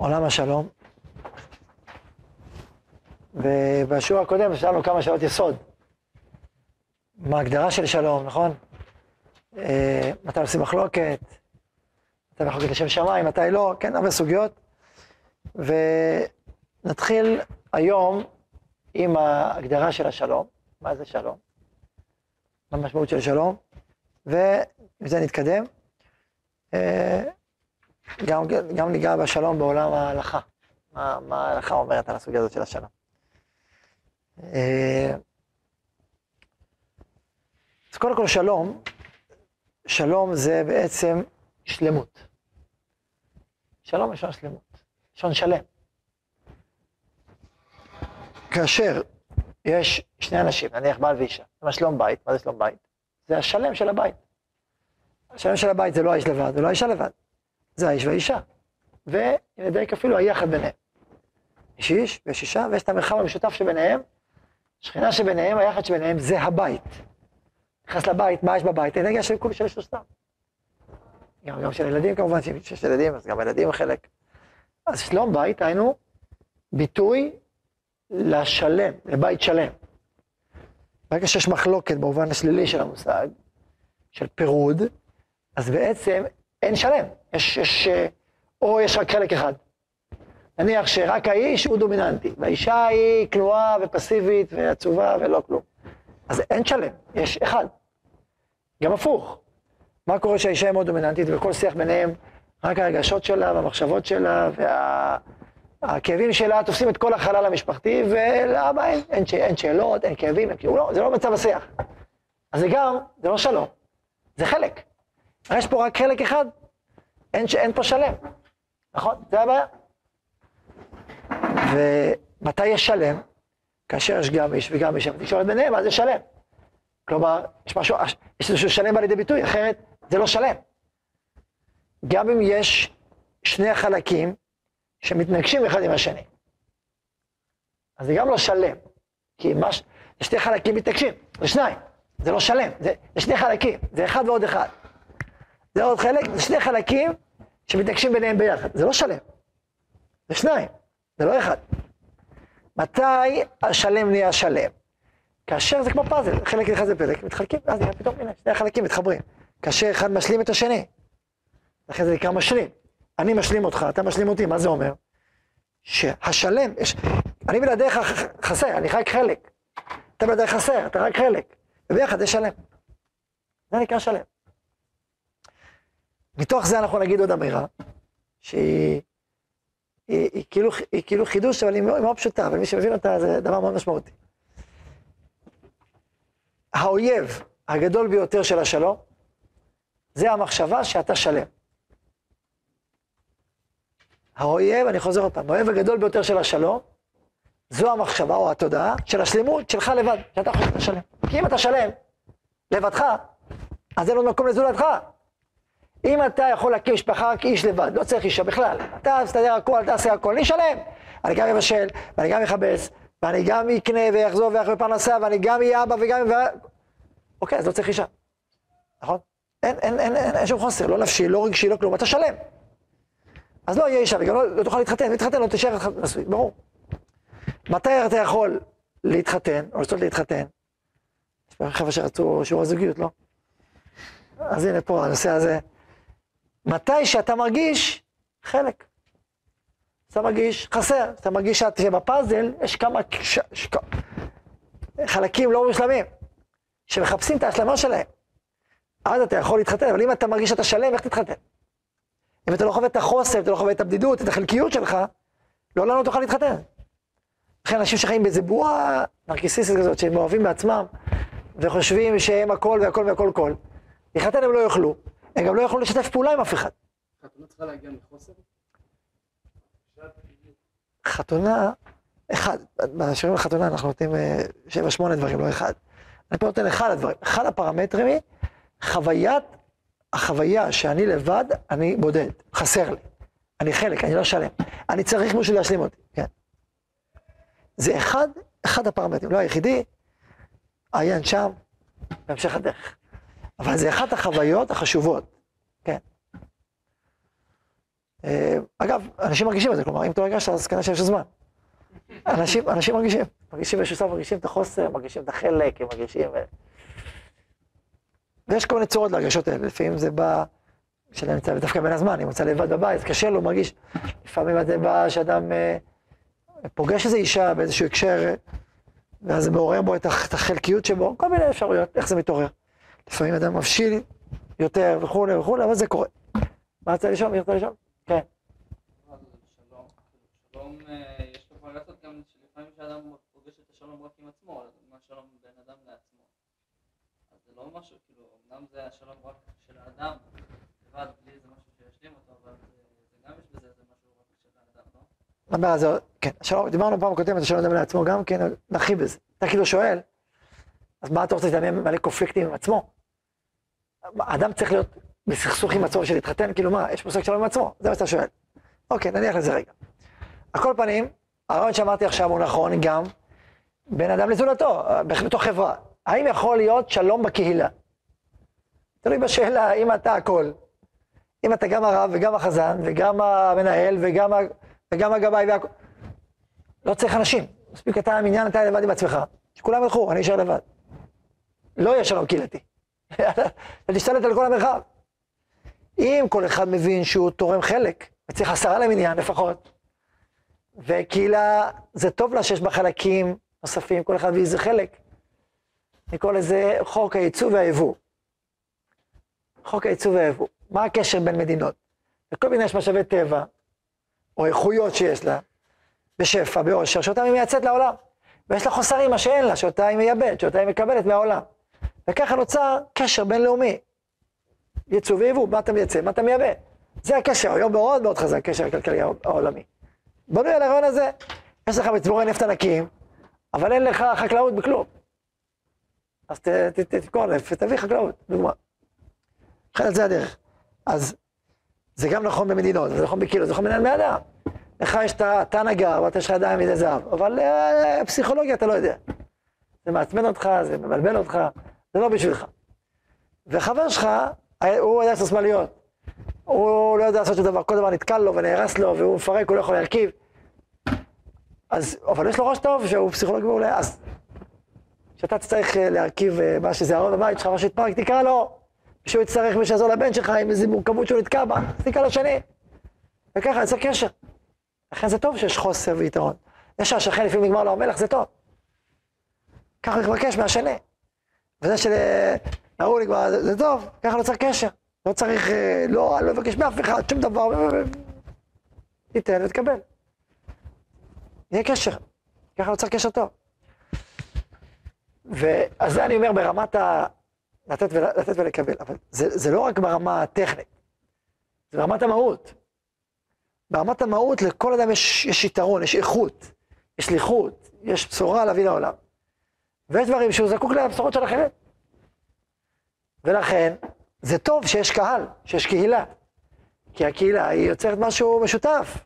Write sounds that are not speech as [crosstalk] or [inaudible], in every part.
עולם השלום. ובשיעור הקודם שאלנו כמה שאלות יסוד. מה ההגדרה של שלום, נכון? אה, מתי עושים מחלוקת? מתי מחלוקת לשם שמיים, מתי לא? כן, הרבה סוגיות. ונתחיל היום עם ההגדרה של השלום. מה זה שלום? מה המשמעות של שלום? ועם זה נתקדם. אה, גם, גם ניגע בשלום בעולם ההלכה. מה, מה ההלכה אומרת על הסוגיה הזאת של השלום. אה, אז קודם כל שלום, שלום זה בעצם שלמות. שלום לשון שלמות, לשון שלם. כאשר יש שני אנשים, נניח בעל ואישה, זה שלום בית, מה זה שלום בית? זה השלם של הבית. השלם של הבית זה לא האיש לבד, זה לא האישה לבד, זה האיש והאישה. ונדייק אפילו היחד ביניהם. יש איש ויש אישה ויש את המרחב המשותף שביניהם, שכינה שביניהם, היחד שביניהם זה הבית. נכנס לבית, מה יש בבית? אנרגיה של כול של שלושתם. גם, גם של ילדים כמובן, שיש ילדים, אז גם הילדים חלק. אז שלום בית, היינו ביטוי לשלם, לבית שלם. ברגע שיש מחלוקת במובן השלילי של המושג, של פירוד, אז בעצם אין שלם. יש, יש, או יש רק חלק אחד. נניח שרק האיש הוא דומיננטי, והאישה היא כנועה ופסיבית ועצובה ולא כלום. אז אין שלם, יש אחד. גם הפוך. מה קורה שהאישה היא מאוד דומיננטית וכל שיח ביניהם, רק הרגשות שלה והמחשבות שלה והכאבים שלה תופסים את כל החלל המשפחתי, ולאבא אין, אין, אין שאלות, אין כאבים, אין, לא, זה לא מצב השיח. אז זה גם, זה לא שלום, זה חלק. יש פה רק חלק אחד, אין, אין פה שלם, נכון? זה הבעיה. ומתי יש שלם? כאשר יש גם איש וגם איש, ותקשורת ביניהם, אז זה שלם. כלומר, יש משהו, יש איזשהו שלם בא לידי ביטוי, אחרת זה לא שלם. גם אם יש שני החלקים שמתנגשים אחד עם השני. אז זה גם לא שלם, כי מה, זה שני חלקים מתנגשים, זה שניים, זה לא שלם, זה, זה שני חלקים, זה אחד ועוד אחד. זה עוד חלק, זה שני חלקים שמתנגשים ביניהם ביחד, זה לא שלם, זה שניים, זה לא אחד. מתי השלם נהיה שלם? כאשר זה כמו פאזל, חלק נכנס לפלק, מתחלקים, אז נראה פתאום, הנה, שני החלקים מתחברים. כאשר אחד משלים את השני. לכן זה נקרא משלים. אני משלים אותך, אתה משלים אותי, מה זה אומר? שהשלם, יש, אני בלעדיך חסר, אני רק חלק. אתה בלעדיך חסר, אתה רק חלק. וביחד זה שלם. זה נקרא שלם. מתוך זה אנחנו נגיד עוד אמירה, שהיא היא, היא, כאילו, היא כאילו חידוש, אבל היא מאוד, מאוד פשוטה, אבל מי שמבין אותה זה דבר מאוד משמעותי. האויב הגדול ביותר של השלום, זה המחשבה שאתה שלם. האויב, אני חוזר עוד פעם, האויב הגדול ביותר של השלום, זו המחשבה או התודעה של השלמות שלך לבד, שאתה חושב שאתה שלם. כי אם אתה שלם, לבדך, אז אין עוד מקום לזולתך. אם אתה יכול להקים משפחה רק איש לבד, לא צריך אישה בכלל, אתה תסתדר הכל, תעשה הכל, אני שלם. אני גם אבשל, ואני גם אכבס, ואני גם אקנה ויחזור ויחזור בפרנסה, ואני גם אהיה אבא וגם... אוקיי, אז לא צריך אישה, נכון? אין, אין, אין, אין, אין שום חוסר, לא נפשי, לא רגשי, לא כלום, אתה שלם. אז לא יהיה אישה, וגם לא, לא תוכל להתחתן, להתחתן לא תישאר נשוי, ברור. מתי אתה יכול להתחתן, או לרצות להתחתן? יש חבר'ה שרצו שיעור הזוגיות, לא? אז הנה פה, הנושא הזה. מתי שאתה מרגיש חלק. אתה מרגיש חסר, אתה מרגיש שבפאזל יש כמה ש... ש... חלקים לא מושלמים, שמחפשים את ההשלמה שלהם. אז אתה יכול להתחתן, אבל אם אתה מרגיש שאתה שלם, איך תתחתן? אם אתה לא חווה את החוסר, אתה לא חווה את הבדידות, את החלקיות שלך, לא תוכל להתחתן. לכן אנשים שחיים באיזה בועה נרקיסיסטית כזאת, שהם אוהבים בעצמם, וחושבים שהם הכל והכל והכל כל, להתחתן הם לא יוכלו, הם גם לא יוכלו לשתף פעולה עם אף אחד. חתונה צריכה להגיע מחוסר? חתונה, אחד, בשירים לחתונה אנחנו נותנים אה, שבע, שמונה דברים, לא אחד. אני פה נותן אחד הדברים. אחד הפרמטרים היא חוויית, החוויה שאני לבד, אני בודד, חסר לי. אני חלק, אני לא שלם. אני צריך מישהו להשלים אותי, כן. זה אחד, אחד הפרמטרים, לא היחידי, עיין שם, בהמשך הדרך. אבל זה אחת החוויות החשובות, כן. אה, אגב, אנשים מרגישים את זה, כלומר, אם אתה לא הרגשת, אז כנראה שיש זמן. אנשים, אנשים מרגישים, מרגישים באיזשהו שלב, מרגישים את החוסר, מרגישים את החלק, הם מרגישים... אה, ויש כל מיני צורות להרגשות האלה, לפעמים זה בא, כשאדם נמצא דווקא בין הזמן, אם הוא לבד בבית, קשה לו, מרגיש, לפעמים זה בא שאדם אה, פוגש איזו אישה באיזשהו הקשר, ואז זה מעורר בו את החלקיות שבו, כל מיני אפשרויות, איך זה מתעורר. לפעמים אדם מבשיל יותר וכולי וכולי, אבל זה קורה. מה רצית לשאול? מי רצה לשאול? כן. שלום, שלום, אה, יש לו וריאציות גם שלפעמים כשאדם פוגש את השלום רק עם עצמו, אז מה שלום בין אדם לעצמו. אז זה לא משהו, כאילו, אמנם זה השלום רק של האדם, לבד, בלי איזה משהו שישלים אותו, אבל זה זה גם יש בזה איזה משהו רק של האדם, לא? נדבר על זה, כן, שלום, דיברנו פעם קודמת, השלום אדם לעצמו גם כן, נרחיב בזה. אתה כאילו שואל, אז מה אתה רוצה להתעניין מלא קונפליקטים עם עצמו? אדם צריך להיות בסכסוך עם עצמו ולהתחתן, כאילו מה, יש מושג שלום עם עצמו, זה מה שאתה שואל. אוקיי, נניח לזה רגע. על כל פנים, הרעיון שאמרתי עכשיו הוא נכון גם בין אדם לזולתו, בתוך חברה. האם יכול להיות שלום בקהילה? תלוי בשאלה, אם אתה הכל. אם אתה גם הרב וגם החזן וגם המנהל וגם, וגם הגבאי והכל. לא צריך אנשים. מספיק אתה מניין, אתה לבד עם עצמך. שכולם ילכו, אני אשאר לבד. לא יהיה שלום קהילתי. [laughs] ולהשתלט על כל המרחב. אם כל אחד מבין שהוא תורם חלק, וצריך עשרה למניין לפחות, וקהילה, זה טוב לה שיש בה חלקים נוספים, כל אחד ואיזה חלק. נקרא לזה חוק הייצוא והיבוא. חוק הייצוא והיבוא. מה הקשר בין מדינות? לכל מדינה יש משאבי טבע, או איכויות שיש לה, בשפע, בעושר, שאותם היא מייצאת לעולם. ויש לה חוסרים, מה שאין לה, שאותה היא מייבאת, שאותה היא מקבלת מהעולם. וככה נוצר קשר בינלאומי. ייצוא ויבוא, מה אתה מייצא, מה אתה מייבא. זה הקשר, היום מאוד מאוד חזק, הקשר הכלכלי העולמי. בנוי על הרעיון הזה, יש לך מצבורי נפט ענקיים, אבל אין לך חקלאות בכלום. אז ת- ת- ת- תמכור נפט ותביא חקלאות, דוגמה. לכן זה הדרך. אז זה גם נכון במדינות, זה נכון בקילו, זה נכון בין בני אדם. לך יש את ה- את ההנהגה, ואתה יש לך ידיים מידי זהב, אבל אה, פסיכולוגיה אתה לא יודע. זה מעצבן אותך, זה מבלבל אותך, זה לא בשבילך. וחבר שלך, הוא יודע לעשות שמאליות. הוא לא יודע לעשות שום דבר, כל דבר נתקל לו ונהרס לו, והוא מפרק, הוא לא יכול להרכיב. אז, אבל יש לו ראש טוב, שהוא פסיכולוג מעולה, אז כשאתה תצטרך אה, להרכיב אה, מה שזה ארון בבית שלך, מה שהתפרק, תקרא לו. שהוא יצטרך מישהו שיעזור לבן שלך עם איזו מורכבות שהוא נתקע בה, תקרא לשני. וככה יוצא קשר. לכן זה טוב שיש חוסר ויתרון. זה שהשכן לפעמים נגמר לו המלח, זה טוב. ככה לבקש מהשני. וזה שלהוא נגמר, זה, זה טוב, ככה לא צריך קשר. לא צריך, אה, לא, לא לבקש מאף אחד, שום דבר. תיתן ותקבל. יהיה קשר. ככה לא צריך קשר טוב. ואז זה אני אומר ברמת ה... לתת, ול... לתת ולקבל, אבל זה, זה לא רק ברמה הטכנית, זה ברמת המהות. ברמת המהות לכל אדם יש, יש יתרון, יש איכות, יש שליחות, יש בשורה להביא לעולם. ויש דברים שהוא זקוק לבשורות של אחרים. ולכן, זה טוב שיש קהל, שיש קהילה. כי הקהילה היא יוצרת משהו משותף.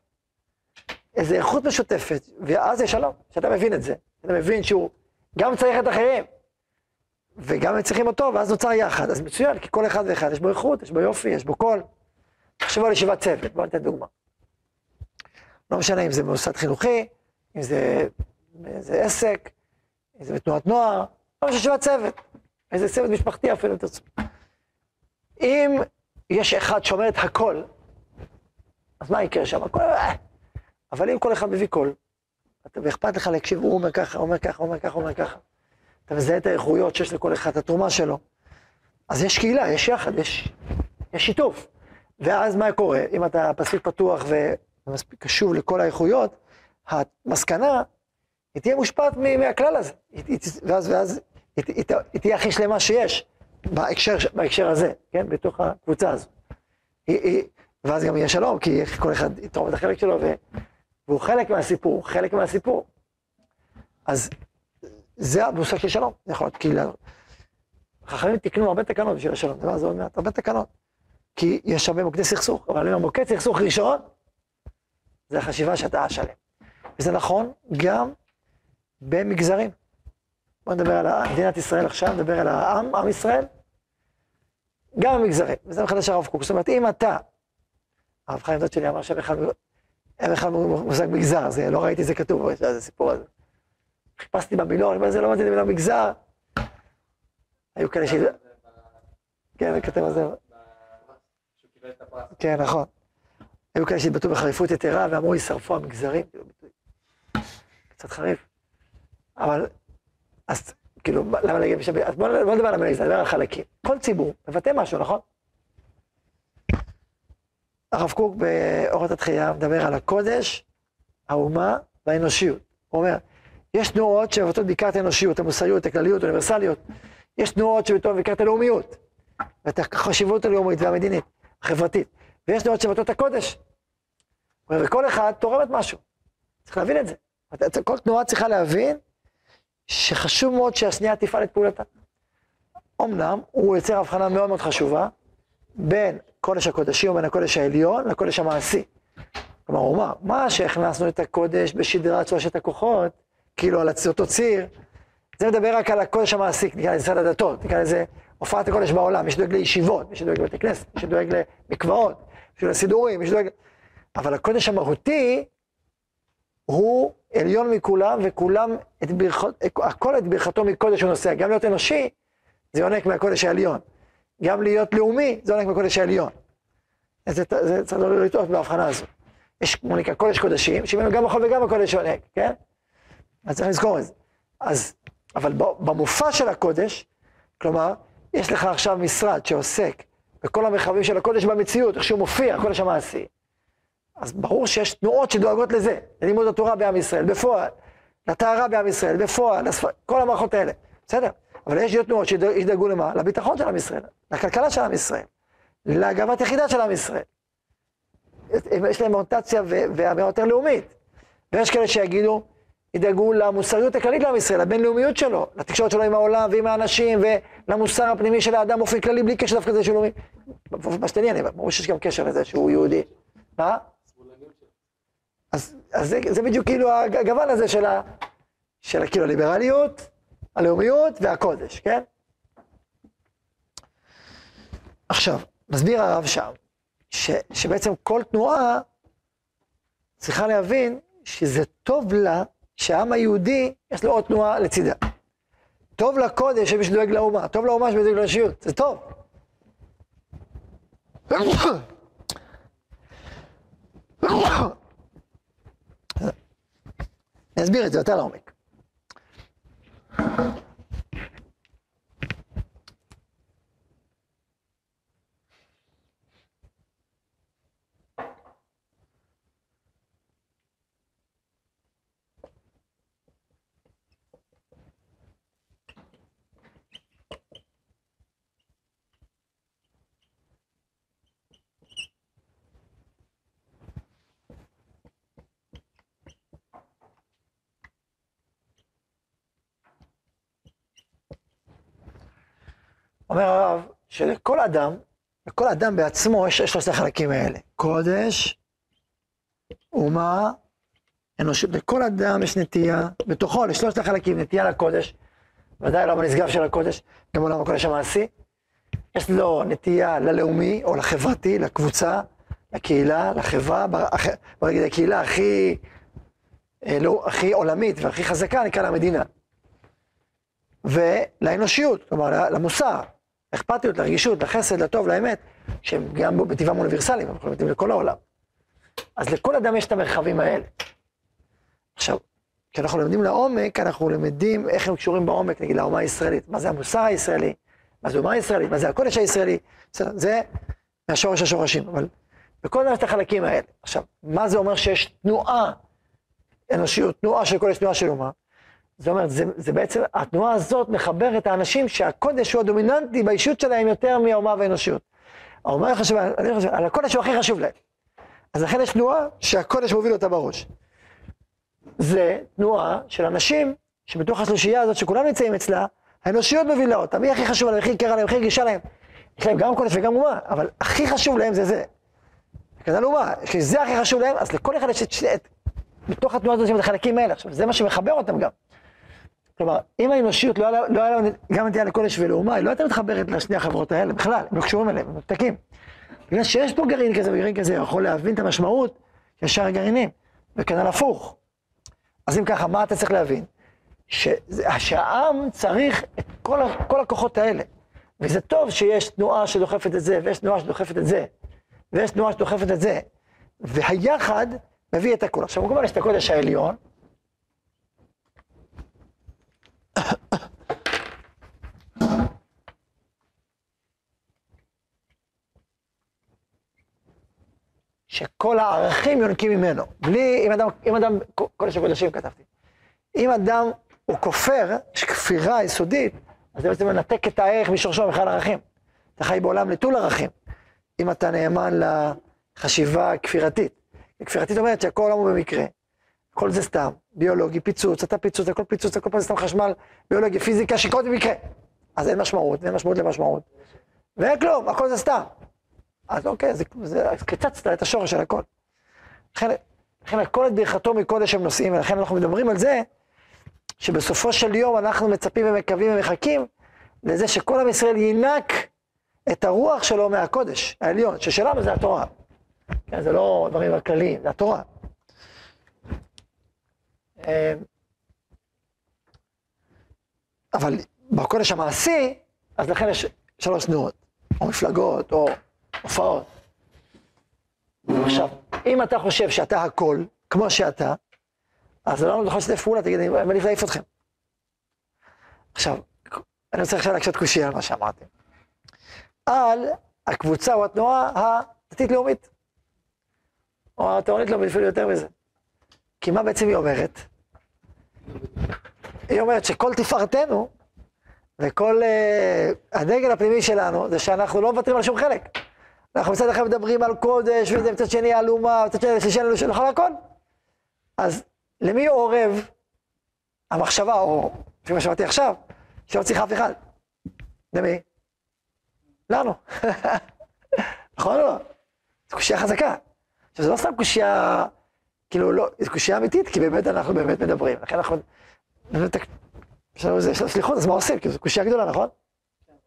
איזו איכות משותפת, ואז יש שלום, שאתה מבין את זה. אתה מבין שהוא גם צריך את אחרים, וגם הם צריכים אותו, ואז נוצר יחד. אז מצוין, כי כל אחד ואחד יש בו איכות, יש בו יופי, יש בו קול. תחשבו על ישיבת צוות, בואו ניתן דוגמה. לא משנה אם זה במוסד חינוכי, אם זה באיזה עסק, אם זה בתנועת נוער, לא ישיבת צוות. איזה צוות משפחתי אפילו, אם תרצו. אם יש אחד שאומר את הכל, אז מה יקרה שם? הכל... אה. אבל אם כל אחד מביא קול, ואכפת לך להקשיב, הוא אומר ככה, אומר ככה, אומר ככה, אומר ככה. אתה מזהה את האיכויות שיש לכל אחד, את התרומה שלו. אז יש קהילה, יש יחד, יש, יש שיתוף. ואז מה קורה? אם אתה מספיק פתוח ומספיק קשוב לכל האיכויות, המסקנה, היא תהיה מושפעת מהכלל הזה. ואז, ואז היא, היא, תהיה הכי שלמה שיש בהקשר, בהקשר הזה, כן? בתוך הקבוצה הזו. היא, היא, ואז גם יהיה שלום, כי כל אחד יתרום את החלק שלו, והוא חלק מהסיפור, חלק מהסיפור. אז זה המושג של שלום, יכול להיות קהילה. חכמים תיקנו הרבה תקנות בשביל השלום, דבר זה עוד מעט, הרבה תקנות. כי יש הרבה מוקדי סכסוך, אבל אני אומר, מוקד סכסוך ראשון, זה החשיבה שאתה השלם. וזה נכון גם במגזרים. בוא נדבר על מדינת ישראל עכשיו, נדבר על העם, עם ישראל, גם במגזרים, וזה מחדש הרב קוק. זאת אומרת, אם אתה הרב חיים דוד שלי אמר שאין בכלל מושג מגזר, זה, לא ראיתי את זה כתוב, זה הסיפור הזה. חיפשתי במילון, אומר, זה לא מתאים למילה מגזר. היו כאלה ש... כן, אני כותב על זה. כן, נכון. היו כאלה שהתבטאו בחריפות יתרה ואמרו, יישרפו המגזרים. כאילו, קצת חריף. אבל, אז כאילו, למה להגיד בשביל... אז בואו בוא נדבר על המגזר, נדבר על חלקים. כל ציבור מבטא משהו, נכון? הרב קוק באורות התחייה מדבר על הקודש, האומה והאנושיות. הוא אומר, יש תנועות שמבטאות בעיקר את האנושיות, המוסריות, הכלליות, האוניברסליות. יש תנועות שמבטאות בעיקר את הלאומיות, ואת החשיבות הלאומית והמדינית, החברתית. ויש תנועות שמבטאות את הקודש. וכל אחד תורמת משהו. צריך להבין את זה. כל תנועה צריכה להבין שחשוב מאוד שהשנייה תפעל את פעולתה. אמנם הוא יוצר הבחנה מאוד מאוד חשובה בין קודש הקודשים ובין הקודש העליון לקודש המעשי. כלומר, הוא אמר, מה שהכנסנו את הקודש בשדרת שלושת הכוחות, כאילו על אותו ציר, זה מדבר רק על הקודש המעשי, נקרא לזה סד הדתות, נקרא לזה הופעת הקודש בעולם, מי שדואג לישיבות, מי שדואג לבתי כנסת, מי שדואג למקוואות, מי שדואג לסידורים, מי שדואג... אבל הקודש המהותי הוא עליון מכולם, וכולם, את ברכות, הכל את ברכתו מקודש הוא נוסע. גם להיות אנושי, זה יונק מהקודש העליון. גם להיות לאומי, זה יונק מהקודש העליון. זה, זה צריך לא לטעות בהבחנה הזו. יש נקרא קודש קודשים, שממנו גם החול וגם הקודש יונק, כן? אז צריך לזכור את זה. אז, אבל במופע של הקודש, כלומר, יש לך עכשיו משרד שעוסק בכל המרחבים של הקודש במציאות, איך שהוא מופיע, הקודש המעשי. אז ברור שיש תנועות שדואגות לזה, ללימוד התורה בעם ישראל, בפועל, לטהרה בעם ישראל, בפועל, לספ... כל המערכות האלה, בסדר? אבל יש תנועות שידאגו למה? לביטחון של עם ישראל, לכלכלה של עם ישראל, להגבת יחידה של עם ישראל. יש להם אוריינטציה ואמירה יותר לאומית. ויש כאלה שיגידו, ידאגו למוסריות הכללית לעם ישראל, לבינלאומיות שלו, לתקשורת שלו עם העולם ועם האנשים, ולמוסר הפנימי של האדם באופן כללי, בלי קשר דווקא לזה שהוא לאומי. מה שתעניין, ברור שיש גם קשר לזה שהוא יהודי. מה? אז, זה, זה בדיוק כאילו הגוון הזה של, ה, של כאילו הליברליות, הלאומיות והקודש, כן? עכשיו, מסביר הרב שם, ש, שבעצם כל תנועה צריכה להבין שזה טוב לה שהעם היהודי, יש לו עוד תנועה לצידה. טוב לקודש שמי שדואג לאומה, טוב לאומה שמי שדואג לאנושיות, זה טוב. אני אסביר את זה יותר לעומק. אומר הרב, שלכל אדם, לכל אדם בעצמו יש שלושת החלקים האלה. קודש, אומה, אנושות. לכל אדם יש נטייה, בתוכו לשלושת החלקים, נטייה לקודש, ודאי לא בנשגב של הקודש, גם עולם הקודש המעשי. יש לו נטייה ללאומי או לחברתי, לקבוצה, לקהילה, לחברה, בוא נגיד הקהילה הכי, אה, לא, הכי עולמית והכי חזקה, נקרא לה מדינה. ולאנושיות, כלומר למוסר, לאכפתיות, לרגישות, לחסד, לטוב, לאמת, שהם גם בטבעם אוניברסליים, הם יכולים לכל העולם. אז לכל אדם יש את המרחבים האלה. עכשיו, כשאנחנו לומדים לעומק, אנחנו למדים איך הם קשורים בעומק, נגיד, לאומה הישראלית. מה זה המוסר הישראלי? מה זה אומה הישראלית? מה זה הקודש הישראלי? בסדר, זה מהשורש השורשים, אבל בכל דבר יש את החלקים האלה. עכשיו, מה זה אומר שיש תנועה אנושיות, תנועה של קודש, תנועה של אומה? זאת אומרת, זה, זה בעצם, התנועה הזאת מחברת את האנשים שהקודש הוא הדומיננטי באישות שלהם יותר מהאומה והאנושיות. האומה חשוב, אני חושב, על הקודש הוא הכי חשוב להם. אז לכן יש תנועה שהקודש מוביל אותה בראש. זה תנועה של אנשים שבתוך השלישייה הזאת שכולם נמצאים אצלה, האנושיות מובילה אותה. מי הכי חשוב להם, הכי יקרה להם, הכי רגישה להם? יש להם גם קודש וגם אומה, אבל הכי חשוב להם זה זה. כזה אומה, כשזה הכי חשוב להם, אז לכל אחד יש את בתוך התנועה הזאת יש את החלקים האלה. עכשיו, זה מה שמחבר אותם גם. כלומר, אם האנושיות לא היה לא לה גם נטייה לקודש ולאומה, היא לא הייתה מתחברת לשני החברות האלה בכלל, הם לא קשורים אליהם, הם מנותקים. בגלל שיש פה גרעין כזה וגרעין כזה, יכול להבין את המשמעות שאר הגרעינים, וכנ"ל הפוך. אז אם ככה, מה אתה צריך להבין? שזה- שהעם צריך את כל, כל הכוחות האלה. וזה טוב שיש תנועה שדוחפת את זה, ויש תנועה שדוחפת את זה, ויש תנועה שדוחפת את זה. והיחד מביא את הכול. עכשיו, כמובן יש את הקודש העליון, שכל הערכים יונקים ממנו. בלי, אם אדם, אם אדם, קודש הקודשים כתבתי. אם אדם הוא כופר, יש כפירה יסודית, אז זה בעצם מנתק את הערך משורשו בכלל ערכים. אתה חי בעולם נטול ערכים, אם אתה נאמן לחשיבה כפירתית. כפירתית אומרת שהכל עולם הוא במקרה. הכל זה סתם, ביולוגי, פיצוץ, אתה פיצוץ, הכל פיצוץ, הכל פעם זה סתם חשמל, ביולוגי, פיזיקה, שקרות במקרה. אז אין משמעות, אין משמעות למשמעות. ואין כלום, הכל זה סתם. אז אוקיי, זה, זה, אז קיצצת את השורש של הכל. לכן, לכן הכל את ברכתו מקודש הם נושאים, ולכן אנחנו מדברים על זה, שבסופו של יום אנחנו מצפים ומקווים ומחכים לזה שכל עם ישראל ינק את הרוח שלו מהקודש העליון, ששלנו זה התורה. כן, זה לא דברים כלליים, זה התורה. אה, אבל בקודש המעשי, אז לכן יש שלוש תנועות, או מפלגות, או הופעות. עכשיו, אם אתה חושב שאתה הכל, כמו שאתה, אז לא נכון לשתף פעולה, תגיד, אני מעדיף להעיף אתכם. עכשיו, אני רוצה עכשיו להקשות קושייה על מה שאמרתי. על הקבוצה או התנועה הדתית-לאומית, או התורנית-לאומית, אפילו יותר מזה. כי מה בעצם היא אומרת? היא אומרת שכל תפארתנו וכל uh, הדגל הפנימי שלנו זה שאנחנו לא מוותרים על שום חלק. אנחנו מצד אחד מדברים על קודש, ומצד שני על אומה, מצד שני שלישי לנו שלך הכל. אז למי עורב המחשבה, או לפי מה שאמרתי עכשיו, שלא צריך אף אחד? למי? לנו. [laughs] נכון או לא? זו קושייה חזקה. עכשיו, זו לא סתם קושייה, כאילו, לא, זו קושייה אמיתית, כי באמת אנחנו באמת מדברים. לכן אנחנו... יש לנו איזה סליחות, אז מה עושים? כי זו קושייה גדולה, נכון?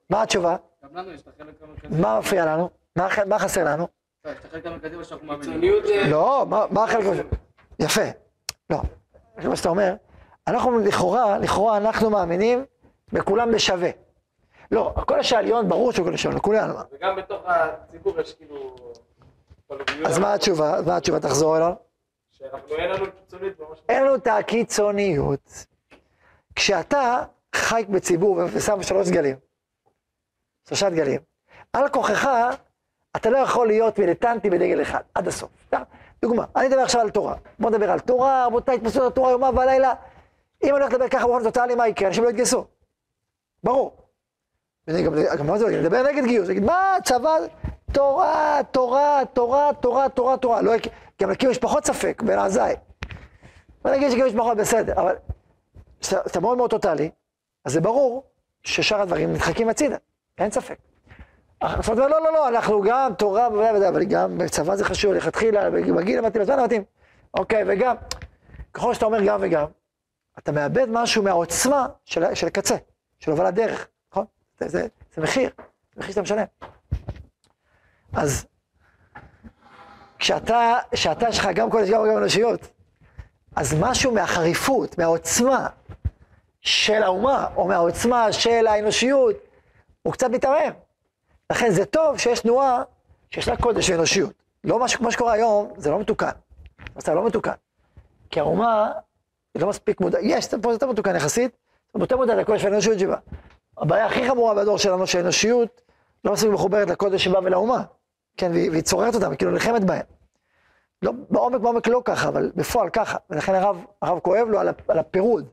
מה התשובה? גם לנו יש את החלק המרכזי. מה מפריע לנו? מה מה חסר לנו? לא, יש את החלק המרכזי שאנחנו מאמינים. זה... לא, מה- מה החלק... יפה. לא, זה מה שאתה אומר. אנחנו לכאורה, לכאורה אנחנו מאמינים בכולם בשווה. לא, הקודש העליון ברור שהוא קודש העליון, לכולנו. וגם בתוך הציבור יש כאילו... אז מה התשובה? מה התשובה? תחזור אליו. שאנחנו אין לנו את הקיצוניות. כשאתה חי בציבור ושם שלוש דגלים, שלושה דגלים, על כוחך אתה לא יכול להיות מיליטנטי בדגל אחד, עד הסוף. דוגמה, אני אדבר עכשיו על תורה. בוא נדבר על תורה, רבותיי, התפסו את התורה יומה ולילה. אם אני הולך לדבר ככה באופן טוטאלי, מה יקרה? אנשים לא יתגייסו. ברור. ואני גם, גם מה זה, אני מדבר נגד גיוס, נגיד, מה, צבא, תורה, תורה, תורה, תורה, תורה, תורה. לא, יק- גם להקים משפחות ספק, בין עזאי. בוא נגיד שגם משפחות בסדר, אבל כשאתה מאוד מאוד טוטאלי, אז זה ברור ששאר הדברים נדחקים הצידה, אין ספק. זאת אומרת, לא, לא, לא, אנחנו גם תורה אבל גם בצבא זה חשוב, לכתחילה, בגיל המתאים, בזמן המתאים. אוקיי, וגם, ככל שאתה אומר גם וגם, אתה מאבד משהו מהעוצמה של, של הקצה, של הובלת דרך, נכון? זה, זה, זה מחיר, זה מחיר שאתה משלם. אז כשאתה, כשאתה יש לך גם קודש, גם גם אנושיות, אז משהו מהחריפות, מהעוצמה של האומה, או מהעוצמה של האנושיות, הוא קצת מתערער. לכן זה טוב שיש תנועה שיש לה קודש ואנושיות. לא משהו כמו שקורה היום, זה לא מתוקן. זה לא מתוקן. כי האומה היא לא מספיק מודעת, יש, פה זה יותר מתוקן יחסית, זה יותר מודעת לקודש והאנושיות שבה. הבעיה הכי חמורה בדור שלנו, שהאנושיות לא מספיק מחוברת לקודש שבה ולאומה. כן, והיא, והיא צוררת אותם, כאילו נלחמת בהם. לא, בעומק, בעומק לא ככה, אבל בפועל ככה. ולכן הרב, הרב כואב לו על, הפירוד,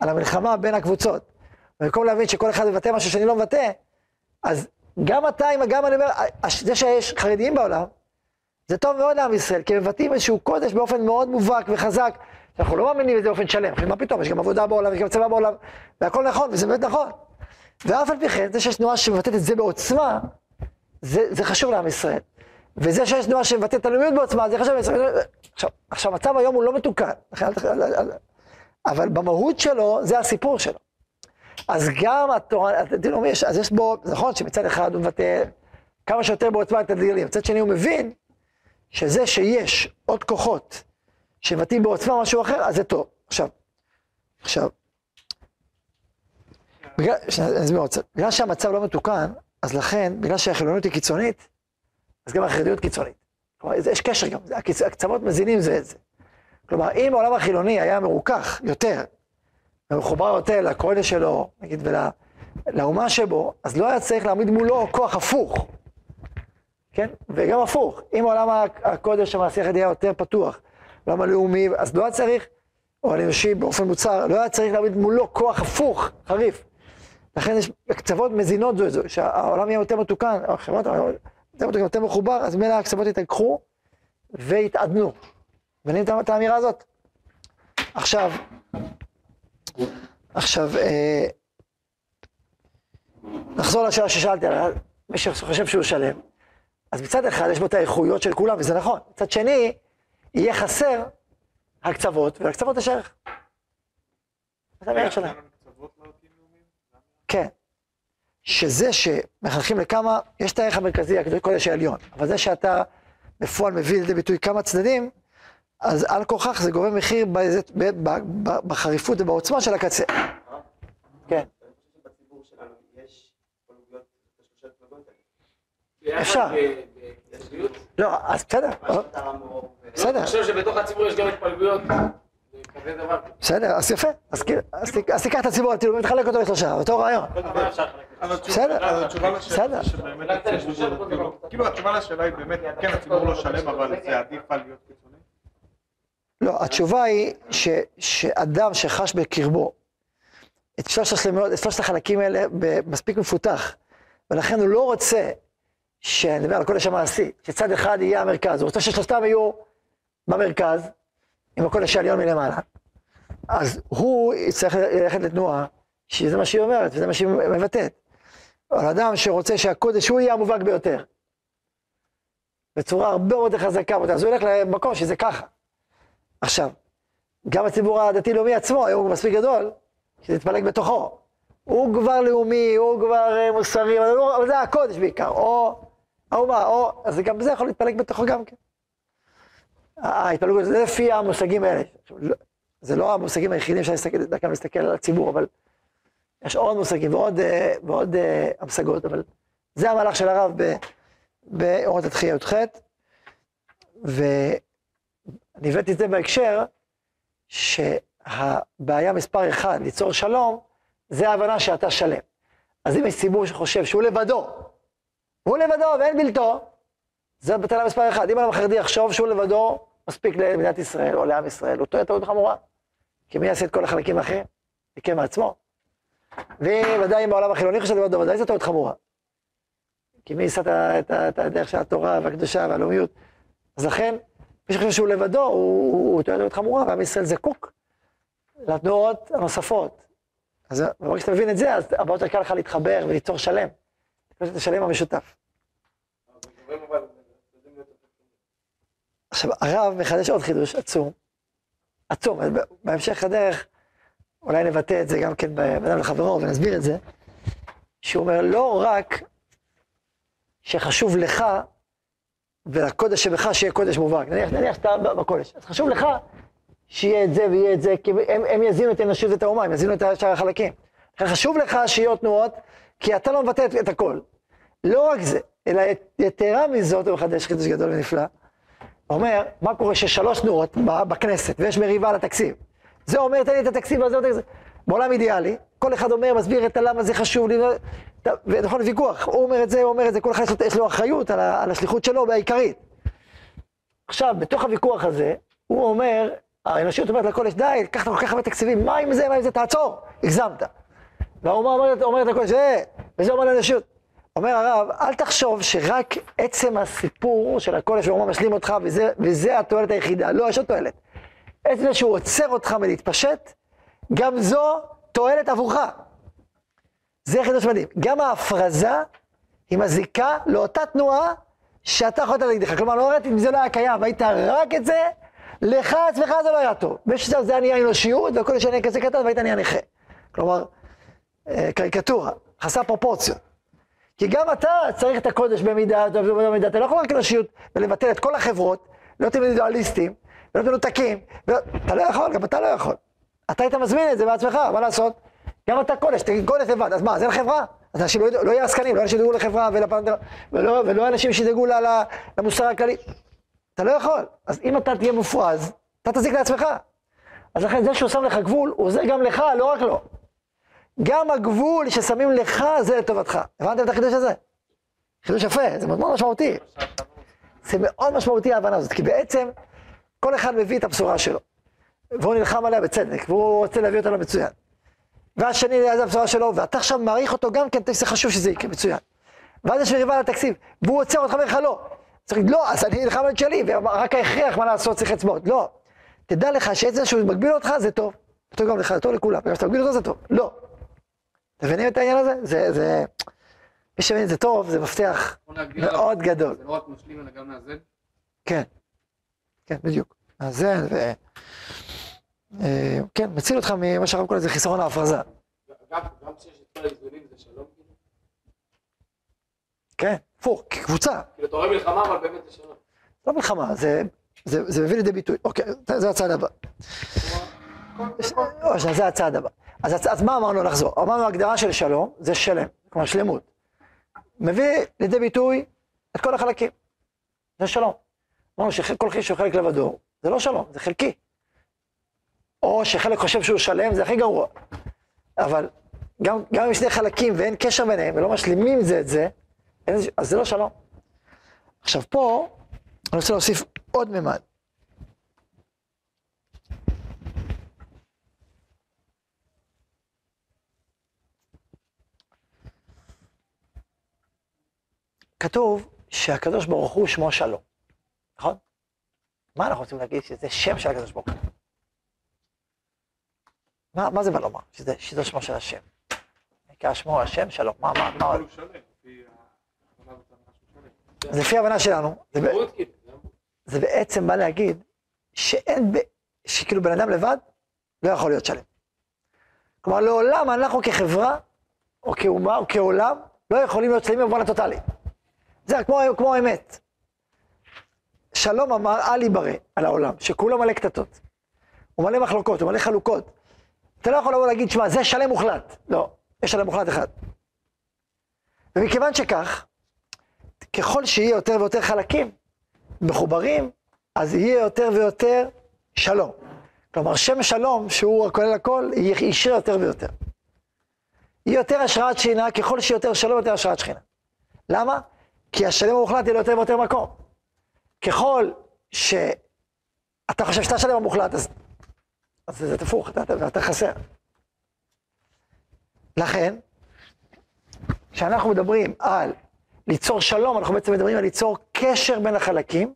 על המלחמה בין הקבוצות. במקום להבין שכל אחד מבטא משהו שאני לא מבטא, אז גם אתה, אם גם אני אומר, הש- זה שיש חרדיים בעולם, זה טוב מאוד לעם ישראל, כי הם מבטאים איזשהו קודש באופן מאוד מובהק וחזק. אנחנו לא מאמינים בזה באופן שלם, מה פתאום, יש גם עבודה בעולם, יש גם צבא בעולם, והכל נכון, וזה באמת נכון. ואף על פי כן, זה שיש תנועה שמבטאת את זה בעוצמה, זה, זה חשוב לעם ישראל. וזה שיש תנועה שמבטאת את הלאומיות בעוצמה, זה חשוב לעם ישראל. עכשיו, עכשיו, המצב היום הוא לא מתוקן, אבל במהות שלו, זה הסיפור שלו. אז גם התורה, הדין לאומי, אז יש בו, נכון שמצד אחד הוא מבטא כמה שיותר בעוצמה את הגדלים. מצד שני הוא מבין שזה שיש עוד כוחות שמבטאים בעוצמה משהו אחר, אז זה טוב. עכשיו, עכשיו, בגלל, שנייה, אני אסביר. בגלל שהמצב לא מתוקן, אז לכן, בגלל שהחילוניות היא קיצונית, אז גם החרדיות קיצונית. כלומר, יש קשר גם, הקצ- הקצוות מזינים זה את זה. כלומר, אם העולם החילוני היה מרוכך יותר, ומחובר יותר לקודש שלו, נגיד, ולאומה שבו, אז לא היה צריך להעמיד מולו כוח הפוך. כן? וגם הפוך, אם עולם הקודש המעשי החרדי היה יותר פתוח, עולם הלאומי, אז לא היה צריך, או האנושי באופן מוצהר, לא היה צריך להעמיד מולו כוח הפוך, חריף. לכן יש קצוות מזינות זו את זו, שהעולם יהיה יותר מתוקן, החברות, יותר מתוקן, יותר מחובר, אז ממילא הקצוות יתרככו ויתעדנו. מבינים את האמירה הזאת? עכשיו, עכשיו, אה, נחזור לשאלה ששאלתי מי שחושב שהוא שלם. אז מצד אחד יש בו את האיכויות של כולם, וזה נכון. מצד שני, יהיה חסר הקצוות, ולקצוות יש ערך. זה הערך שלהם. כן. שזה שמחנכים לכמה, יש את הערך המרכזי, הקדוש קודש העליון, אבל זה שאתה בפועל מביא לידי ביטוי כמה צדדים, אז על כוכך זה גורם מחיר באיזה- ב- ב- ב- בחריפות ובעוצמה של הקצה. כן. אפשר. לא, אז בסדר. בסדר. אני חושב שבתוך הציבור יש גם התפלגויות. זה כזה דבר. בסדר, אז יפה. אז כאילו- אז תיקח את הציבור הטילומי ותחלק אותו לשלושה, אותו רעיון. בסדר, בסדר. כאילו. כאילו התשובה לשאלה היא באמת, כן הציבור לא שלם, אבל זה עדיף על להיות קיצוני? לא, התשובה היא ש, שאדם שחש בקרבו את שלושת החלקים האלה מספיק מפותח, ולכן הוא לא רוצה, שאני מדבר על הקודש המעשי, שצד אחד יהיה המרכז, הוא רוצה ששלושתם יהיו במרכז, עם הקודש העליון מלמעלה, אז הוא יצטרך ללכת לתנועה, שזה מה שהיא אומרת, וזה מה שהיא מבטאת. אבל אדם שרוצה שהקודש הוא יהיה המובהק ביותר, בצורה הרבה מאוד חזקה, אז הוא ילך למקום שזה ככה. עכשיו, גם הציבור הדתי-לאומי עצמו, היום הוא מספיק גדול, שזה יתפלג בתוכו. הוא כבר לאומי, הוא כבר אה, מוסרי, אבל, אבל זה הקודש בעיקר, או האומה, או, אז גם זה יכול להתפלג בתוכו גם כן. ההתפלגות, זה לפי המושגים האלה. לא- זה לא המושגים היחידים שאני מסתכל, דקה מסתכל על הציבור, אבל יש עוד מושגים ועוד, אה, ועוד אה, המשגות, אבל זה המהלך של הרב באורות התחייה י"ח, ואני הבאתי את זה בהקשר שהבעיה מספר אחד, ליצור שלום, זה ההבנה שאתה שלם. אז אם יש ציבור שחושב שהוא לבדו, הוא לבדו ואין בלתו, זה בטלה מספר אחד. אם האדם החרדי יחשוב שהוא לבדו, מספיק למדינת ישראל או לעם ישראל, הוא טועה טעות חמורה. כי מי יעשה את כל החלקים האחרים? יקם מעצמו. וודאי אם העולם החילוני חושב לבדו, ודאי זו טעות חמורה. כי מי יישא את הדרך של התורה והקדושה והלאומיות. אז לכן, מי שחושב שהוא לבדו, הוא, טועה טעות חמורה, ועם ישראל זקוק לתנועות הנוספות. אז ברגע שאתה מבין את זה, אז הרבה יותר קל לך להתחבר וליצור שלם. את השלם המשותף. אבל גורם אבל, יודעים להיות יותר טובים. עכשיו, הרב מחדש עוד חידוש עצום, עצום, בהמשך הדרך, אולי נבטא את זה גם כן באדם לחברו ונסביר את זה, שהוא אומר, לא רק שחשוב לך ולקודש שבך שיהיה קודש מובהק, נניח, נניח שאתה בקודש, אז חשוב לך שיהיה את זה ויהיה את זה, כי הם, הם יזינו את האנושות ואת האומה, הם יזינו את שאר החלקים. חשוב לך שיהיו תנועות, כי אתה לא מבטא את, את הכל. לא רק זה, אלא ית- יתרה מזאת, הוא מחדש חידוש גדול ונפלא, אומר, מה קורה ששלוש תנועות בכנסת ויש מריבה על התקציב. זה אומר, תן לי את התקציב הזה, זה. בעולם אידיאלי, כל אחד אומר, מסביר את הלמה זה חשוב לי, ונכון, ויכוח, הוא אומר את זה, הוא אומר את זה, כל אחד יש לו- אחריות על, על השליחות שלו והעיקרית. עכשיו, בתוך הוויכוח הזה, הוא אומר, האנושות אומרת לקודש, די, קחת כל כך הרבה תקציבים, מה עם זה, מה עם זה, תעצור, הגזמת. והאומה אומרת, אומרת לקודש, אה, וזה אומר לאנושות. אומר הרב, אל תחשוב שרק עצם הסיפור של הקודש והאומה משלים אותך, וזה, וזה התועלת היחידה. לא, יש עוד תועלת. עצם זה שהוא עוצר אותך מלהתפשט, גם זו תועלת עבורך. זה חידוש מדהים. גם ההפרזה היא מזיקה לאותה תנועה שאתה יכולת להגיד לך. כלומר, לא ראיתי אם זה לא היה קיים, והיית רק את זה, לך עצמך זה לא היה טוב. באיזשהו שלב זה היה נהיה אנושיות, והכל היה נהיה כזה קטן, והיית נהיה נכה. כלומר, אה, קריקטורה, חסר פרופורציות. כי גם אתה צריך את הקודש במידה, במידה, אתה לא יכול רק אנושיות ולבטל את כל החברות, להיות אינדיבידואליסטים, להיות מנותקים, אתה לא יכול, גם אתה לא יכול. אתה היית מזמין את זה בעצמך, מה לעשות? גם אתה קודש, תגיד קודש לבד, אז מה, אז אין חברה? אז אנשים לא, לא יהיו עסקנים, לא אנשים שידאגו לחברה ולא, ולא אנשים שידאגו למוסר הכללי. אתה לא יכול. אז אם אתה תהיה מופרז, אתה תזיק לעצמך. אז לכן זה שהוא שם לך גבול, הוא עוזר גם לך, לא רק לו. גם הגבול ששמים לך זה לטובתך. הבנתם את החידוש הזה? חידוש יפה, זה מאוד משמעותי. זה מאוד משמעותי ההבנה הזאת, כי בעצם כל אחד מביא את הבשורה שלו. והוא נלחם עליה בצדק, והוא רוצה להביא אותה למצוין. והשני, זה הבשורה שלו, ואתה עכשיו מעריך אותו גם כן, זה חשוב שזה יקרה מצוין. ואז יש מריבה על התקציב, והוא עוצר אותך ואומר לך לא. צריך להגיד, לא, אז אני נלחם על שלי, ורק ההכרח, מה לעשות, צריך אצבעות. לא. תדע לך שעצם שהוא מגביל אותך, זה טוב. זה טוב גם לך, זה טוב לכולם. גם כשאתה מגביל אותו, זה טוב. לא. מבינים את העניין הזה? זה, זה... מי שמבין את זה טוב, זה מפתח. מאוד גדול. זה לא רק משלים אלא גם מאזן. כן, כן, בדיוק. אז זה, ו... אה, כן, מציל אותך ממה שהרב קורא לזה חיסרון ההפרזה. גם גם כשיש את כל האיזונים זה שלום, כאילו? כן, הפוך, כקבוצה. כאילו אתה רואה מלחמה אבל באמת זה שלום. לא מלחמה, זה, זה, זה מביא לידי ביטוי. אוקיי, זה הצעד הבא. זה הצעד הבא. אז, אז מה אמרנו לחזור? אמרנו הגדרה של שלום זה שלם, כלומר שלמות. מביא לידי ביטוי את כל החלקים. זה שלום. אמרנו שכל חיש הוא חלק לבדו, זה לא שלום, זה חלקי. או שחלק חושב שהוא שלם, זה הכי גרוע. אבל גם, גם אם שני חלקים ואין קשר ביניהם ולא משלימים זה את זה, אז זה לא שלום. עכשיו פה, אני רוצה להוסיף עוד ממד. כתוב שהקדוש ברוך הוא שמו שלום, נכון? מה אנחנו רוצים להגיד? שזה שם של הקדוש ברוך הוא. מה, מה זה בא לומר? שזה, שזה שמו של השם. נקרא שמו השם שלום. מה, מה, מה? זה לפי ההבנה שלנו. זה, ב- כאילו, זה בעצם בא להגיד שאין, ב... שכאילו בן אדם לבד לא יכול להיות שלם. כלומר, לעולם אנחנו כחברה, או כאומה, או כעולם, לא יכולים להיות שלמים במובן הטוטאלי. זה כמו, כמו האמת. שלום אמר אל ייברא על העולם, שכולו מלא קטטות. הוא מלא מחלוקות, הוא מלא חלוקות. אתה לא יכול לבוא להגיד, שמע, זה שלם מוחלט. לא, יש שלם מוחלט אחד. ומכיוון שכך, ככל שיהיה יותר ויותר חלקים, מחוברים, אז יהיה יותר ויותר שלום. כלומר, שם שלום, שהוא כולל הכל, יישרה יותר ויותר. יהיה יותר השראת שכינה, ככל שיהיה יותר שלום, יותר השראת שכינה. למה? כי השלם המוחלט יהיה לו יותר ויותר מקום. ככל שאתה חושב שאתה שלם המוחלט, אז, אז זה הפוך, אתה, אתה, אתה חסר. לכן, כשאנחנו מדברים על ליצור שלום, אנחנו בעצם מדברים על ליצור קשר בין החלקים,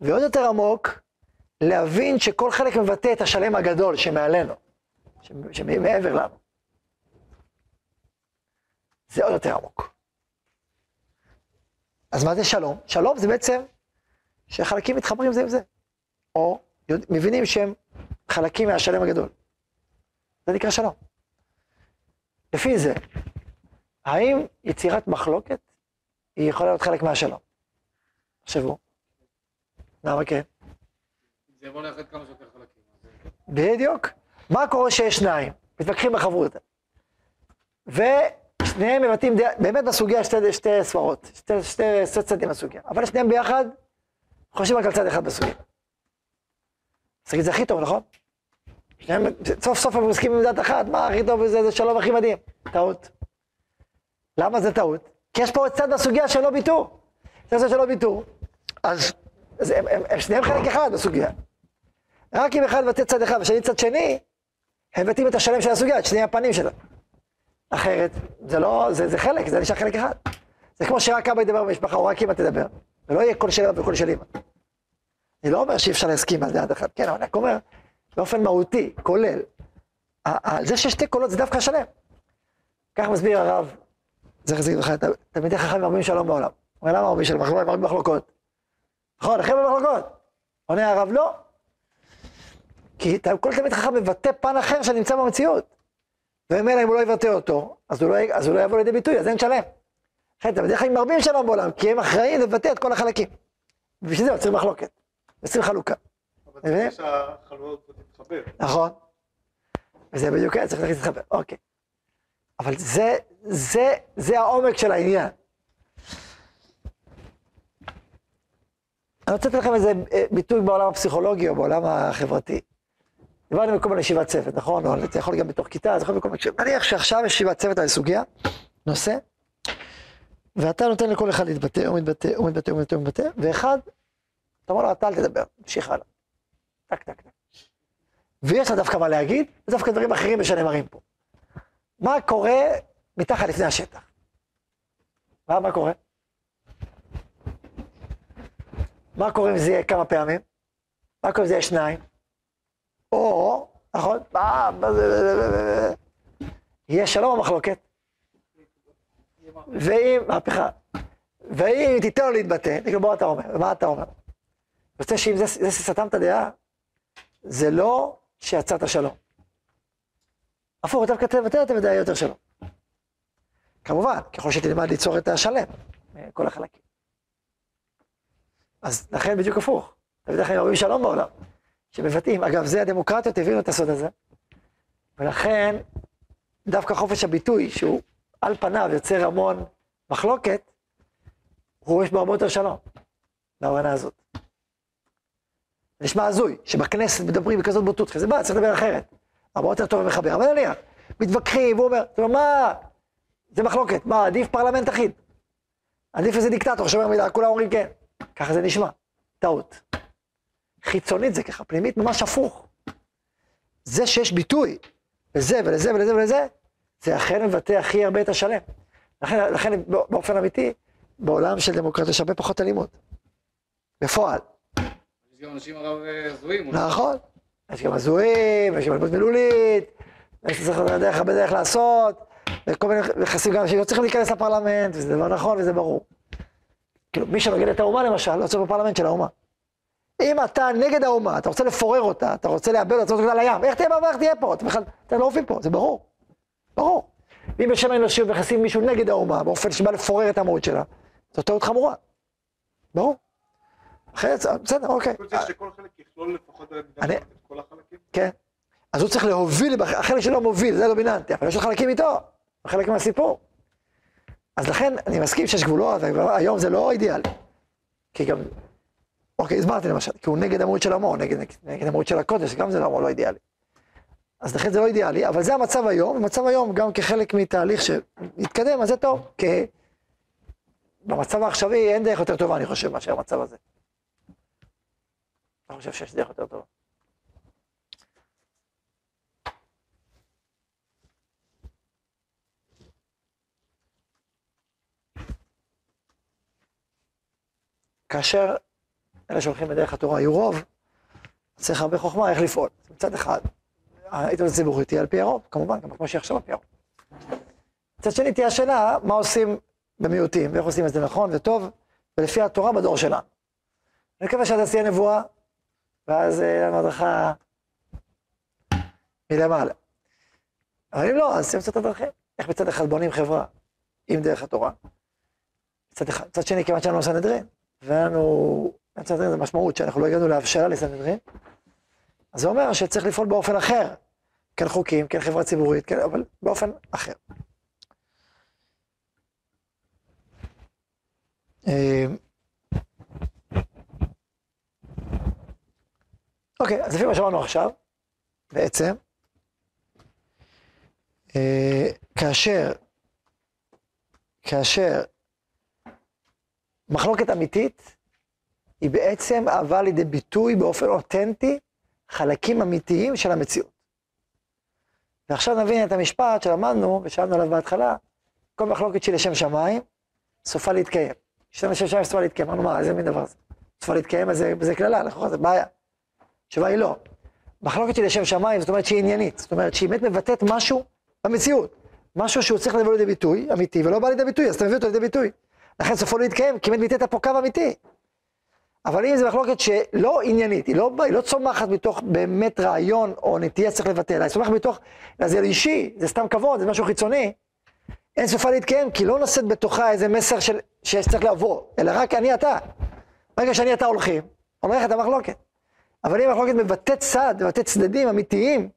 ועוד יותר עמוק, להבין שכל חלק מבטא את השלם הגדול שמעלינו, שמעבר לנו. זה עוד יותר עמוק. אז מה זה שלום? שלום זה בעצם שהחלקים מתחברים זה עם זה, או מבינים שהם חלקים מהשלם הגדול. זה נקרא שלום. לפי זה, האם יצירת מחלוקת היא יכולה להיות חלק מהשלום? תחשבו. למה כן? זה יבוא לאחד כמה שיותר חלקים. אז, בדיוק. מה קורה שיש שניים? מתווכחים בחברותא. ושניהם מבטאים, דעה- באמת בסוגיה שתי, שתי סברות, שתי, שתי, שתי צדדים בסוגיה. אבל שניהם ביחד חושבים רק על צד אחד בסוגיה. אז תגיד, זה הכי טוב, נכון? שניהם, סוף סוף הם מסכימים עם דת אחת, מה הכי טוב בזה, זה שלום הכי מדהים. טעות. למה זה טעות? כי יש פה עוד צד בסוגיה שלא ביטאו. זה שלא ביטאו. אז, אז הם, הם, הם שניהם חלק אחד בסוגיה. רק אם אחד מבטא צד אחד ושני צד שני, הם מבטאים את השלם של הסוגיה, את שני הפנים שלה. אחרת, זה לא, זה, זה חלק, זה נשאר חלק אחד. זה כמו שרק אבא ידבר במשפחה, או רק אמא תדבר. ולא יהיה קול של אבא וקול של אמא. אני לא אומר שאי אפשר להסכים על דעת אחת, כן, אבל אני רק אומר, באופן מהותי, כולל. זה שיש שתי קולות זה דווקא שלם. כך מסביר הרב, זכר לברכה, ת- תלמידי חכמים מרבים שלום בעולם. הוא אומר, למה מרבים שלום? אנחנו מרבים מחלוקות. נכון, אחרי במחלוקות. עונה הרב, לא. כי כל תלמיד חכם מבטא פן אחר שנמצא במציאות. וממילא אם הוא לא יבטא אותו, אז הוא לא, אז הוא לא יבוא לידי ביטוי, אז אין שלם. לכן בדרך כלל מרבים שלום בעולם, כי הם אחראים לבטא את כל החלקים. ובשביל זה יוצרים מחלוקת, יוצרים חלוקה. אבל שהחלונות פה תתחבר. נכון. וזה בדיוק היה, צריך להתחבר, אוקיי. אבל זה, זה, זה העומק של העניין. אני רוצה לתת לכם איזה אה, ביטוי בעולם הפסיכולוגי או בעולם החברתי. דיברנו מקודם על ישיבת צוות, נכון? או זה יכול גם בתוך כיתה, זה יכול בכל מקום. נניח שעכשיו יש ישיבת צוות על סוגיה, נושא, ואתה נותן לכל אחד להתבטא, הוא מתבטא, הוא מתבטא, הוא מתבטא, הוא מתבטא, ואחד, אתה אומר לו, אתה אל תדבר, תמשיך הלאה. טק, טק, טק. ויש לה דווקא מה להגיד, ודווקא דברים אחרים שנאמרים פה. מה קורה מתחת לפני השטח? מה, מה קורה? מה קורה אם זה יהיה כמה פעמים? מה קורה אם זה יהיה שניים? או, נכון? יהיה שלום או מחלוקת? ואם, מהפכה. ואם תיתן לו להתבטא, תגיד בוא אתה אומר, מה אתה אומר? רוצה שאם זה, זה שסתמת דעה, זה לא שיצרת שלום. הפוך, דווקא תבטא את הדעה יותר שלום. כמובן, ככל שתלמד ליצור את השלם, כל החלקים. אז לכן בדיוק הפוך. תמיד לכם אומרים שלום בעולם, שמבטאים. אגב, זה הדמוקרטיות הבינו את הסוד הזה. ולכן, דווקא חופש הביטוי, שהוא על פניו יוצר המון מחלוקת, הוא יש בו הרבה יותר שלום, בהבנה הזאת. נשמע הזוי, שבכנסת מדברים בכזאת בוטות, זה בא, צריך לדבר אחרת. הרבה יותר טוב ומחבר, אבל נניח, מתווכחים, והוא אומר, אתה אומר, מה, זה מחלוקת, מה, עדיף פרלמנט אחיד. עדיף איזה דיקטטור שאומר מילה, כולם אומרים כן. ככה זה נשמע, טעות. חיצונית זה ככה, פנימית ממש הפוך. זה שיש ביטוי לזה ולזה ולזה ולזה, זה אכן מבטא הכי הרבה את השלם. לכן, לכן באופן אמיתי, בעולם של דמוקרטיה יש הרבה פחות אלימות. בפועל. יש גם אנשים הרב אה, הזויים. נכון. יש גם הזויים, יש גם אלימות מילולית, יש צריך דרך הרבה דרך לעשות, וכל מיני נכסים גם שלא צריכים להיכנס לפרלמנט, וזה דבר נכון וזה ברור. כאילו, מי שנוגד את האומה למשל, לא צריך בפרלמנט של האומה. אם אתה נגד האומה, אתה רוצה לפורר אותה, אתה רוצה לאבד אותה, אתה רוצה לים, איך תהיה בה ואיך תהיה פה? אתה בכלל, אתם לא עובדים פה, זה ברור. ברור. ואם בשם האנושיות מכניסים מישהו נגד האומה, באופן שבא לפורר את המהות שלה, זו טעות חמורה. ברור. אחרת, בסדר, אוקיי. כל זה שכל חלק יכלול לפחות אני- את כל החלקים. כן. אז הוא צריך להוביל, החלק שלו מוביל, זה דומיננטי, אבל יש לו חלקים איתו, חלק מהסיפור. אז לכן, אני מסכים שיש גבולות, היום זה לא אידיאלי. כי גם, אוקיי, הסברתי למשל, כי הוא נגד המהות של עמו, נגד, נגד המהות של הקודש, גם זה לא, לא אידיאלי. אז לכן זה לא אידיאלי, אבל זה המצב היום, המצב היום גם כחלק מתהליך שהתקדם, אז זה טוב, כי במצב העכשווי אין דרך יותר טובה, אני חושב, מאשר המצב הזה. אני חושב שיש דרך יותר טובה. כאשר אלה שהולכים בדרך התורה היו רוב, צריך הרבה חוכמה איך לפעול. מצד אחד, העיתונות הציבורית תהיה על פי הרוב, כמובן, גם כמו שהיא עכשיו על פי הרוב. מצד שני, תהיה השאלה, מה עושים במיעוטים, ואיך עושים את זה נכון וטוב, ולפי התורה בדור שלנו. אני מקווה אז תהיה נבואה, ואז אה, לנו הדרכה מלמעלה. אבל אם לא, אז תמצא את הדרכים. איך מצד אחד בונים חברה עם דרך התורה, מצד אחד. מצד שני, כיוון שאנו סנהדרין, ואין סנהדרין זה משמעות שאנחנו לא הגענו להבשלה לסנהדרין, אז זה אומר שצריך לפעול באופן אחר. כן חוקים, כן חברה ציבורית, כן, אבל באופן אחר. אה, אוקיי, אז לפי מה שאמרנו עכשיו, בעצם, אה, כאשר, כאשר מחלוקת אמיתית היא בעצם הבאה לידי ביטוי באופן אותנטי חלקים אמיתיים של המציאות. ועכשיו נבין את המשפט שלמדנו ושאלנו עליו בהתחלה, כל מחלוקת שהיא לשם שמיים, סופה להתקיים. כשאתה לשם שמיים סופה להתקיים, אמרנו מה, איזה מין דבר זה? סופה להתקיים, אז זה, קללה, לכאורה זה בעיה. התשובה היא לא. מחלוקת שהיא לשם שמיים, זאת אומרת שהיא עניינית, זאת אומרת שהיא באמת מבטאת משהו במציאות. משהו שהוא צריך לבוא לידי ביטוי, אמיתי, ולא בא לידי ביטוי, אז אתה מביא אותו לידי ביטוי. לכן סופו להתקיים, כי באמת ביטאת פה קו אמיתי. אבל אם זו מחלוקת שלא עניינית, היא לא, היא לא צומחת מתוך באמת רעיון או נטייה שצריך לבטל, אלא היא צומחת מתוך, זה אישי, זה סתם כבוד, זה משהו חיצוני, אין סופה להתקיים, כי לא נושאת בתוכה איזה מסר של, שצריך לעבור, אלא רק אני אתה. ברגע שאני אתה הולכים, הולכת המחלוקת. אבל אם המחלוקת מבטאת צד, מבטאת צדדים אמיתיים,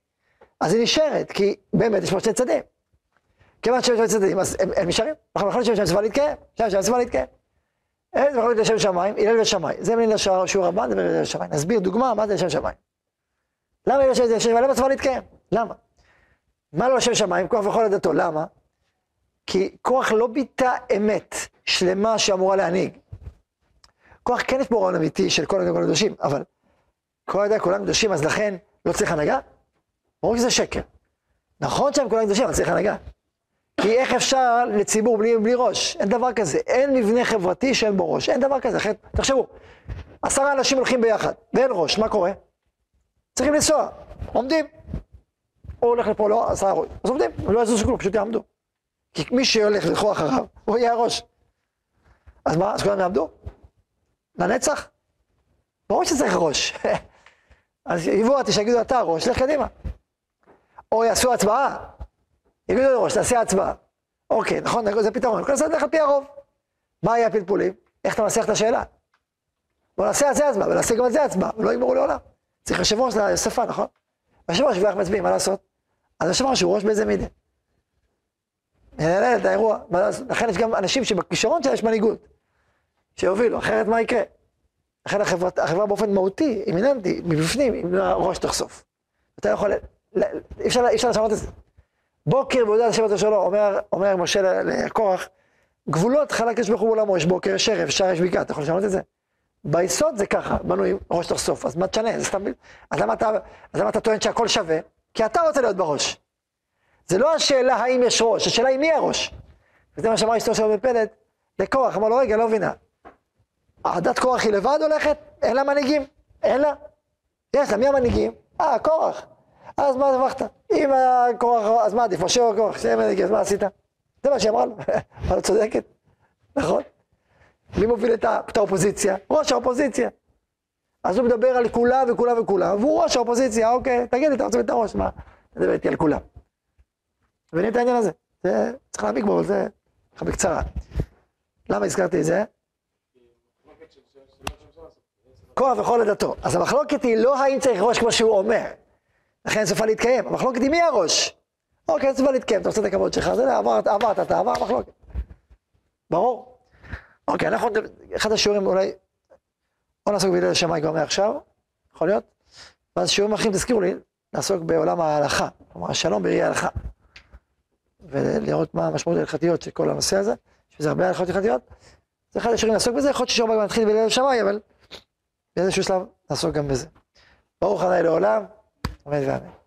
אז היא נשארת, כי באמת יש פה שני צדדים. כיוון שיש שני צדדים, אז הם, הם נשארים. אנחנו יכולים לשם מצווה להתקיים, שם שם מצווה להתקיים. אין מחלוקת לשם שמיים, הלל ושמיים. זה מבין לשיעור הבא, נדבר על שמיים. נסביר דוגמה מה זה לשם שמיים. למה הלל לשם שמיים? למה מצווה להתקיים? למה? מה לא לשם שמיים? כוח וכל עדתו. למה? כי כוח לא ביטא אמת שלמה שאמורה להנהיג. כוח כן יש בו רעיון אמיתי של כל הגדולים הקדושים, אבל כל ידע כולם קדושים, אז לכן לא צריך הנהגה? ברור שזה שקר. נכון שהם כולם קדושים, אבל צריך הנהגה. כי איך אפשר לציבור בלי, בלי ראש? אין דבר כזה. אין מבנה חברתי שאין בו ראש. אין דבר כזה. אחרת, תחשבו, עשרה אנשים הולכים ביחד, ואין ראש, מה קורה? צריכים לנסוע, עומדים. הוא הולך לפה, לא, עשרה ראש. אז עומדים, לא יזוזו כלום, פשוט יעמדו. כי מי שהולך ללכו אחריו, הוא יהיה הראש. אז מה, אז כולם יעמדו? לנצח? ברור שצריך ראש. [laughs] אז יבואו אותי שיגידו אתה הראש, לך קדימה. או יעשו הצבעה, יגידו לראש, תעשה הצבעה. אוקיי, נכון, זה פתרון, כל הזמן על פי הרוב. מה יהיה הפלפולים? איך אתה מנסח את השאלה? בוא נעשה על זה הצבעה, ונעשה גם על זה הצבעה, ולא יגמרו לעולם. צריך יושב ראש לאספה, נכון? יושב ראש ואיך מצביעים, מה לעשות? אז יושב ראש הוא ראש באיזה מידה. ננהל את האירוע? לכן יש גם אנשים שבכישרון שלה יש מנהיגות, שיובילו, אחרת מה יקרה? לכן החברה, החברה באופן מהותי, אימיננטי, מבפנים, אם הראש תחשוף. אתה יכול, אי אפשר לשנות את זה. בוקר בעודה השם אותו שלו, אומר, אומר משה לקורח, גבולות חלק יש בחור עולמו, יש בוקר, יש ערב, שער יש בקעה, אתה יכול לשנות את זה? ביסוד זה ככה, בנוי ראש תחשוף, אז מה תשנה? זה סתם, אז למה אתה, אז למה אתה טוען שהכל שווה? כי אתה רוצה להיות בראש. זה לא השאלה האם יש ראש, השאלה היא מי הראש. וזה מה שאמר אשתו שלו בפלט, לקורח, אמר לו, רגע, לא מבינה. עדת קורח היא לבד הולכת? אין לה מנהיגים? אין לה? יש לה, מי המנהיגים? אה, קורח. אז מה הרווחת? אם הקורח, אז מה עדיף, משה או מנהיגים, אז מה עשית? זה מה שהיא לו. [laughs] אבל את צודקת, נכון? מי מוביל את האופוזיציה? ראש האופוזיציה. אז הוא מדבר על כולם וכולם וכולם, והוא ראש האופוזיציה, אוקיי, תגיד לי, אתה רוצה את הראש, מה? תדבר איתי על כולם. מבינים את העניין הזה? זה, צריך להעמיק בו, אבל זה ככה בקצרה. למה הזכרתי את זה? כוח וכל עדתו. אז המחלוקת היא לא האם צריך ראש כמו שהוא אומר. לכן סופה להתקיים. המחלוקת היא מי הראש? אוקיי, אין סופה להתקיים, אתה רוצה את הכבוד שלך, זה עברת, עברת, אתה עבר מחלוקת. ברור? אוקיי, אנחנו, אחד השיעורים אולי, או נעסוק בהלל שמאי כבר מעכשיו, יכול להיות? ואז שיעורים אחרים, תזכירו לי, נעסוק בעולם ההלכה, כלומר השלום בראי ההלכה. ולראות מה המשמעות ההלכתיות של כל הנושא הזה, יש בזה הרבה הלכות הלכתיות. זה אחד השיעורים לעסוק בזה, יכול להיות ששיעור הבא גם נתחיל בהלל שמאי, אבל באיזשהו שלב נעסוק גם בזה. ברוך ה' לעולם, Mas.